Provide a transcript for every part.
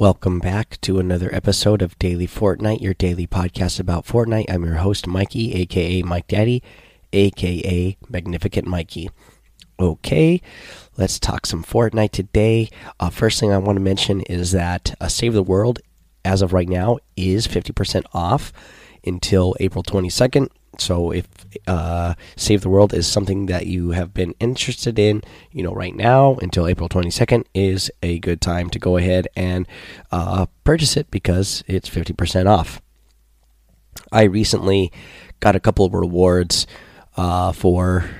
Welcome back to another episode of Daily Fortnite, your daily podcast about Fortnite. I'm your host, Mikey, aka Mike Daddy, aka Magnificent Mikey. Okay, let's talk some Fortnite today. Uh, first thing I want to mention is that uh, Save the World, as of right now, is 50% off until April 22nd. So if uh, Save the World is something that you have been interested in, you know, right now until April 22nd is a good time to go ahead and uh, purchase it because it's 50% off. I recently got a couple of rewards uh, for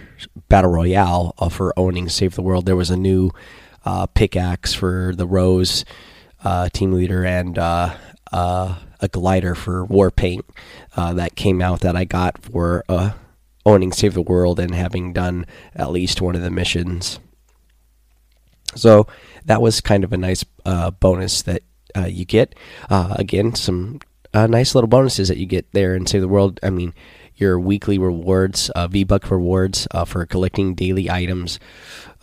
Battle Royale uh, for owning Save the World. There was a new uh, pickaxe for the Rose uh, team leader and a glider for war paint uh, that came out that I got for uh, owning Save the World and having done at least one of the missions. So that was kind of a nice uh, bonus that uh, you get. Uh, again, some uh, nice little bonuses that you get there in Save the World. I mean, your weekly rewards, V Buck rewards for collecting daily items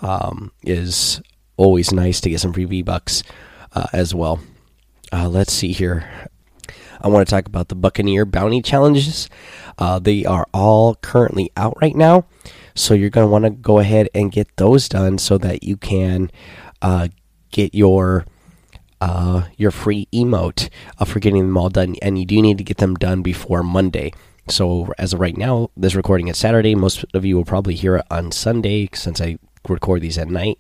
um, is always nice to get some free V Bucks as well. let's see here. I want to talk about the Buccaneer Bounty Challenges. Uh, they are all currently out right now. So you're going to want to go ahead and get those done so that you can uh, get your uh, your free emote for getting them all done. And you do need to get them done before Monday. So as of right now, this recording is Saturday. Most of you will probably hear it on Sunday since I record these at night.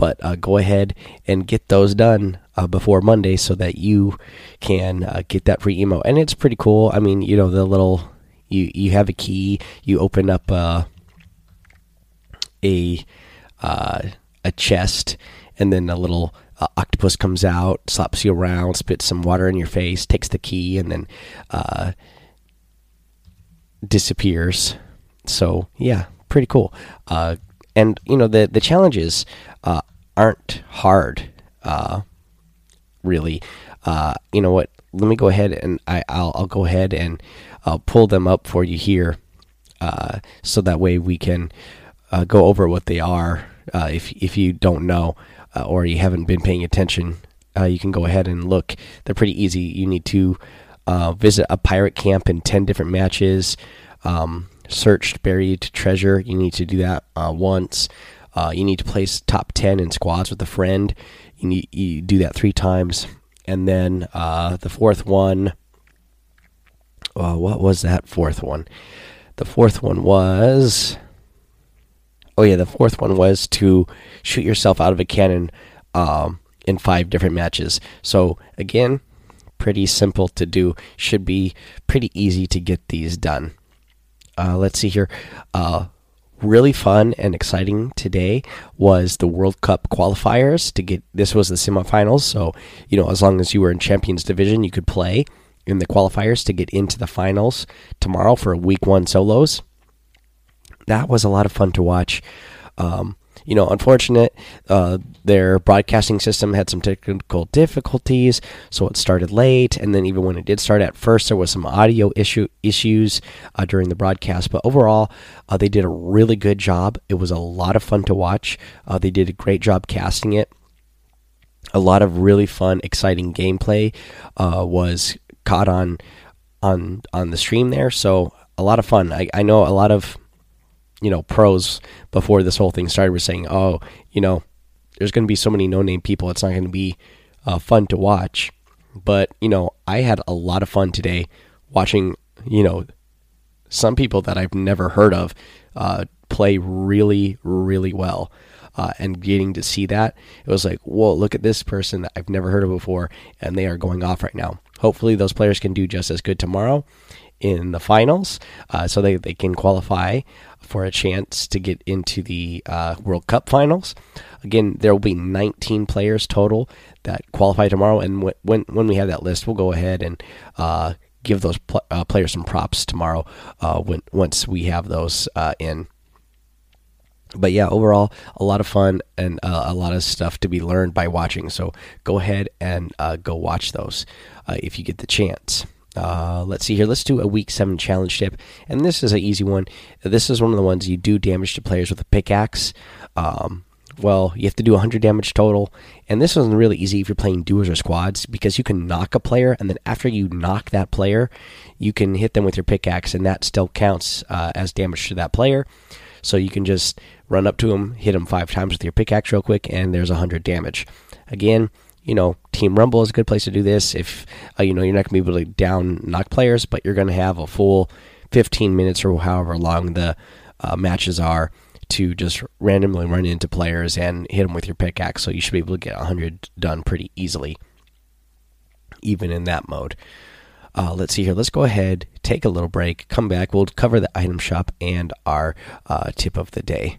But uh, go ahead and get those done uh, before Monday so that you can uh, get that free emo. And it's pretty cool. I mean, you know, the little you you have a key, you open up uh, a uh, a chest, and then a little uh, octopus comes out, slaps you around, spits some water in your face, takes the key, and then uh, disappears. So yeah, pretty cool. And you know the the challenges aren't hard, uh, really. Uh, you know what? Let me go ahead and I, will I'll go ahead and I'll pull them up for you here, uh, so that way we can uh, go over what they are. Uh, if if you don't know uh, or you haven't been paying attention, you can go ahead and look. They're pretty easy. You need to visit a pirate camp in ten different matches. Um, searched buried treasure. You need to do that once. Uh, you need to place top 10 in squads with a friend. You, need, you do that three times. And then uh, the fourth one, uh, what was that fourth one? The fourth one was. Oh, yeah, the fourth one was to shoot yourself out of a cannon um, in five different matches. So, again, pretty simple to do. Should be pretty easy to get these done. Uh, let's see here. Uh, really fun and exciting today was the World Cup qualifiers to get this was the semifinals so you know as long as you were in champions division you could play in the qualifiers to get into the finals tomorrow for a week 1 solos that was a lot of fun to watch um, you know, unfortunate. Uh, their broadcasting system had some technical difficulties, so it started late. And then even when it did start at first, there was some audio issue issues uh, during the broadcast. But overall, uh, they did a really good job. It was a lot of fun to watch. Uh, they did a great job casting it. A lot of really fun, exciting gameplay uh, was caught on on on the stream there. So a lot of fun. I, I know a lot of you know pros before this whole thing started were saying, oh, you know, there's going to be so many no name people, it's not going to be uh, fun to watch. But you know, I had a lot of fun today watching. You know, some people that I've never heard of uh, play really, really well. Uh, and getting to see that, it was like, whoa, look at this person that I've never heard of before, and they are going off right now. Hopefully, those players can do just as good tomorrow in the finals uh, so they, they can qualify for a chance to get into the uh, World Cup finals. Again, there will be 19 players total that qualify tomorrow, and when when we have that list, we'll go ahead and uh, give those pl uh, players some props tomorrow uh, when once we have those uh, in. But yeah, overall, a lot of fun and a lot of stuff to be learned by watching. So go ahead and go watch those if you get the chance. Uh, let's see here. Let's do a week seven challenge tip, and this is an easy one. This is one of the ones you do damage to players with a pickaxe. Um, well, you have to do 100 damage total. And this one's really easy if you're playing duos or squads because you can knock a player, and then after you knock that player, you can hit them with your pickaxe, and that still counts uh, as damage to that player. So you can just run up to him, hit him five times with your pickaxe real quick, and there's 100 damage. Again, you know, Team Rumble is a good place to do this. If uh, you know you're not going to be able to down knock players, but you're going to have a full 15 minutes or however long the uh, matches are to just randomly run into players and hit them with your pickaxe. So you should be able to get 100 done pretty easily, even in that mode. Uh, let's see here. Let's go ahead, take a little break, come back. We'll cover the item shop and our uh, tip of the day.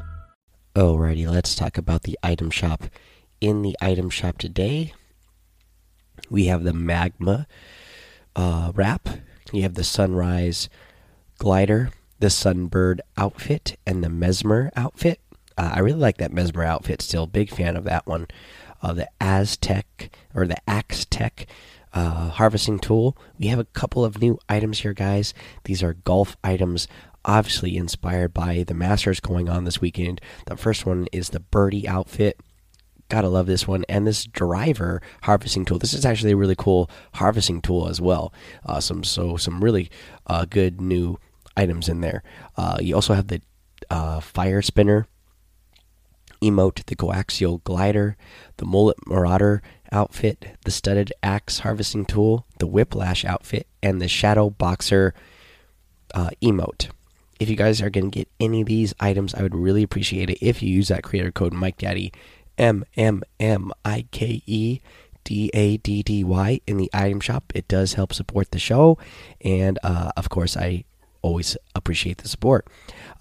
Alrighty, let's talk about the item shop. In the item shop today, we have the Magma uh, wrap, you have the Sunrise glider, the Sunbird outfit, and the Mezmer outfit. Uh, I really like that Mezmer outfit still. Big fan of that one. Uh, the Aztec or the Axe Tech uh, harvesting tool. We have a couple of new items here, guys. These are golf items obviously inspired by the Masters going on this weekend. The first one is the Birdie outfit. Gotta love this one. And this driver harvesting tool. This is actually a really cool harvesting tool as well. Uh, some so some really uh, good new items in there. Uh, you also have the uh, fire spinner emote, the coaxial glider, the mullet marauder outfit, the studded axe harvesting tool, the whiplash outfit, and the shadow boxer uh, emote if you guys are going to get any of these items, I would really appreciate it if you use that creator code Mike Daddy M M M I K E D A D D Y in the item shop. It does help support the show, and uh, of course, I always appreciate the support.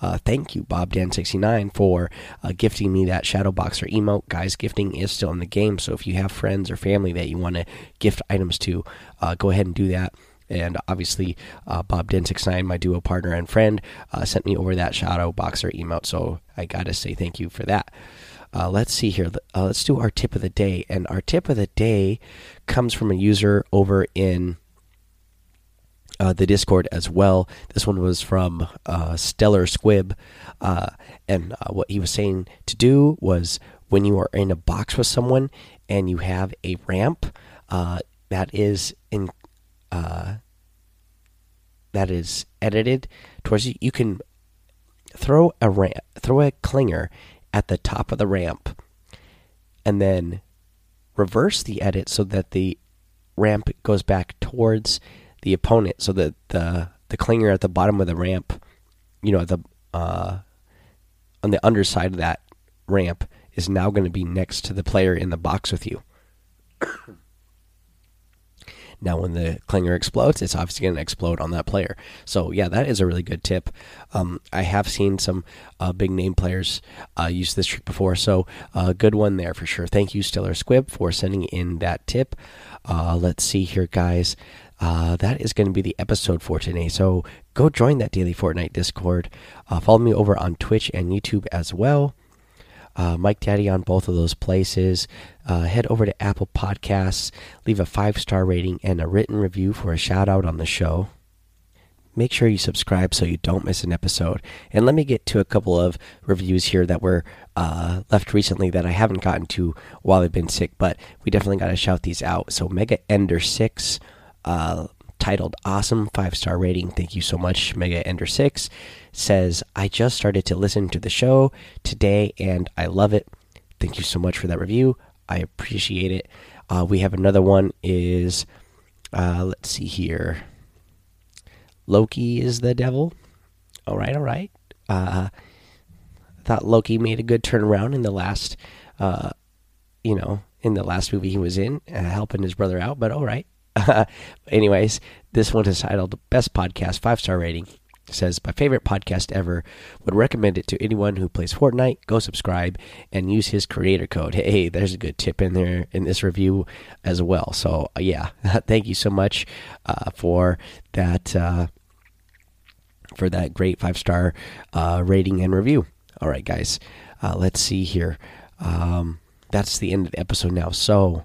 Uh, thank you, Bob Dan69, for uh, gifting me that Shadow Boxer emote. Guys, gifting is still in the game, so if you have friends or family that you want to gift items to, uh, go ahead and do that. And obviously, uh, Bob Den69, my duo partner and friend, uh, sent me over that Shadow Boxer emote. So I got to say thank you for that. Uh, let's see here. Uh, let's do our tip of the day. And our tip of the day comes from a user over in uh, the Discord as well. This one was from uh, Stellar Squib. Uh, and uh, what he was saying to do was when you are in a box with someone and you have a ramp that is in uh, that is edited towards you, you can throw a ramp, throw a clinger at the top of the ramp, and then reverse the edit so that the ramp goes back towards the opponent, so that the the clinger at the bottom of the ramp, you know, the uh, on the underside of that ramp is now going to be next to the player in the box with you. Now, when the clinger explodes, it's obviously going to explode on that player. So, yeah, that is a really good tip. Um, I have seen some uh, big name players uh, use this trick before, so uh, good one there for sure. Thank you, Stiller Squib, for sending in that tip. Uh, let's see here, guys. Uh, that is going to be the episode for today. So go join that daily Fortnite Discord. Uh, follow me over on Twitch and YouTube as well uh, Mike Daddy on both of those places. Uh, head over to Apple Podcasts, leave a five star rating and a written review for a shout out on the show. Make sure you subscribe so you don't miss an episode. And let me get to a couple of reviews here that were uh, left recently that I haven't gotten to while I've been sick, but we definitely got to shout these out. So, Mega Ender 6, uh, titled Awesome, five star rating. Thank you so much, Mega Ender 6 says, I just started to listen to the show today and I love it. Thank you so much for that review. I appreciate it. Uh, we have another one is, uh, let's see here. Loki is the devil. All right, all right. Uh, I thought Loki made a good turnaround in the last, uh, you know, in the last movie he was in, uh, helping his brother out. But all right. anyways, this one is titled "Best Podcast," five star rating. says my favorite podcast ever. Would recommend it to anyone who plays fortnite. Go subscribe and use his creator code. Hey there's a good tip in there in this review as well. So uh, yeah thank you so much uh, for that uh, for that great five star uh, rating and review. All right guys uh, let's see here. Um, that's the end of the episode now. So